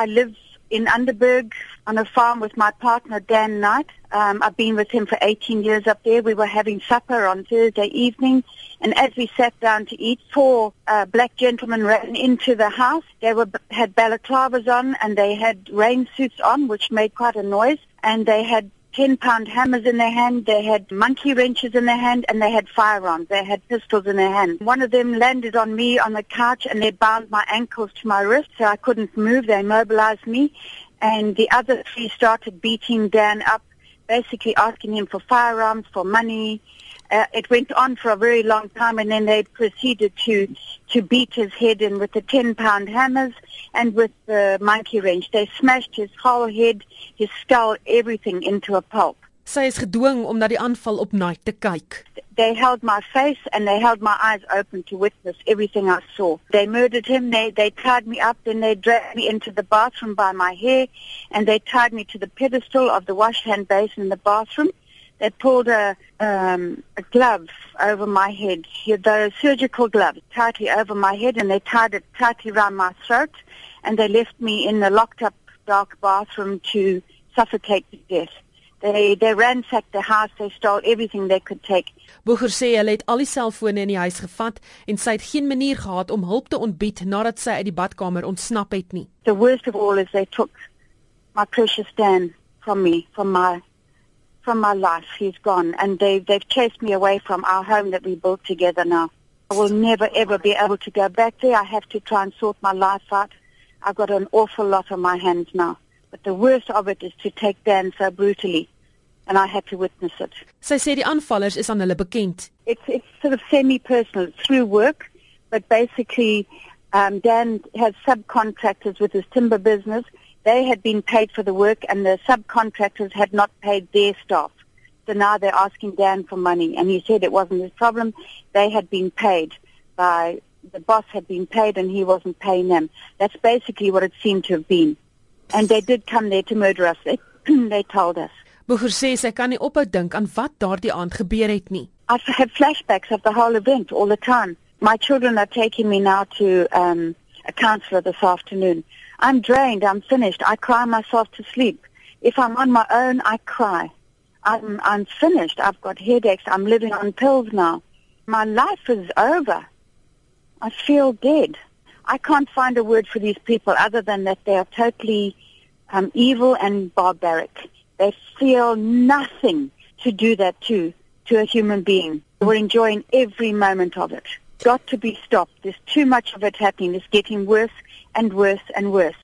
I live in Underberg on a farm with my partner Dan Knight. Um, I've been with him for 18 years up there. We were having supper on Thursday evening, and as we sat down to eat, four uh, black gentlemen ran into the house. They were had balaclavas on and they had rain suits on, which made quite a noise. And they had 10 pound hammers in their hand, they had monkey wrenches in their hand, and they had firearms. They had pistols in their hand. One of them landed on me on the couch and they bound my ankles to my wrists so I couldn't move. They immobilized me. And the other three started beating Dan up, basically asking him for firearms, for money, uh, it went on for a very long time and then they proceeded to to beat his head in with the 10 pound hammers and with the monkey wrench. They smashed his whole head his skull everything into a pulp sy is gedwing om na die aanval op Nike te kyk. They held my face and they held my eyes open to witness everything i saw. They murdered him they they tied me up then they dragged me into the bathroom by my hair and they tied me to the pedestal of the wash hand basin in the bathroom. They pulled a, um, a glove over my head, the surgical glove, tightly over my head, and they tied it tightly around my throat, and they left me in the locked-up dark bathroom to suffocate to death. They they ransacked the house, they stole everything they could take. Boger sê hulle het al die selfone in die huis gevat en sy het geen manier gehad om hulp te ontbied nadat sy uit die badkamer ontsnap het nie. The worst of all is they took my precious Dan from me, from my from my life. He's gone, and they they've chased me away from our home that we built together. Now, I will never ever be able to go back there. I have to try and sort my life out. I've got an awful lot on my hands now. But the worst of it is to take Dan so brutally, and I had to witness it. Sy sê die aanvallers is aan hulle bekend. It's it's sort of semi-personal through work, but basically, um, Dan has subcontractors with his timber business they had been paid for the work and the subcontractors had not paid their staff. So now they're asking Dan for money. And he said it wasn't his problem. They had been paid by, the boss had been paid and he wasn't paying them. That's basically what it seemed to have been. And they did come there to murder us. They, they told us. Boger sê sy kan nie ophou dink aan wat daardie aand gebeur het nie. I have flashbacks of the whole event all the time. My children are taking me now to um a counselor this afternoon. I'm drained. I'm finished. I cry myself to sleep. If I'm on my own, I cry. I'm, I'm finished. I've got headaches. I'm living on pills now. My life is over. I feel dead. I can't find a word for these people other than that they are totally um, evil and barbaric. They feel nothing to do that to to a human being. We're enjoying every moment of it. got to be stopped. There's too much of it happening. It's getting worse and worse and worse.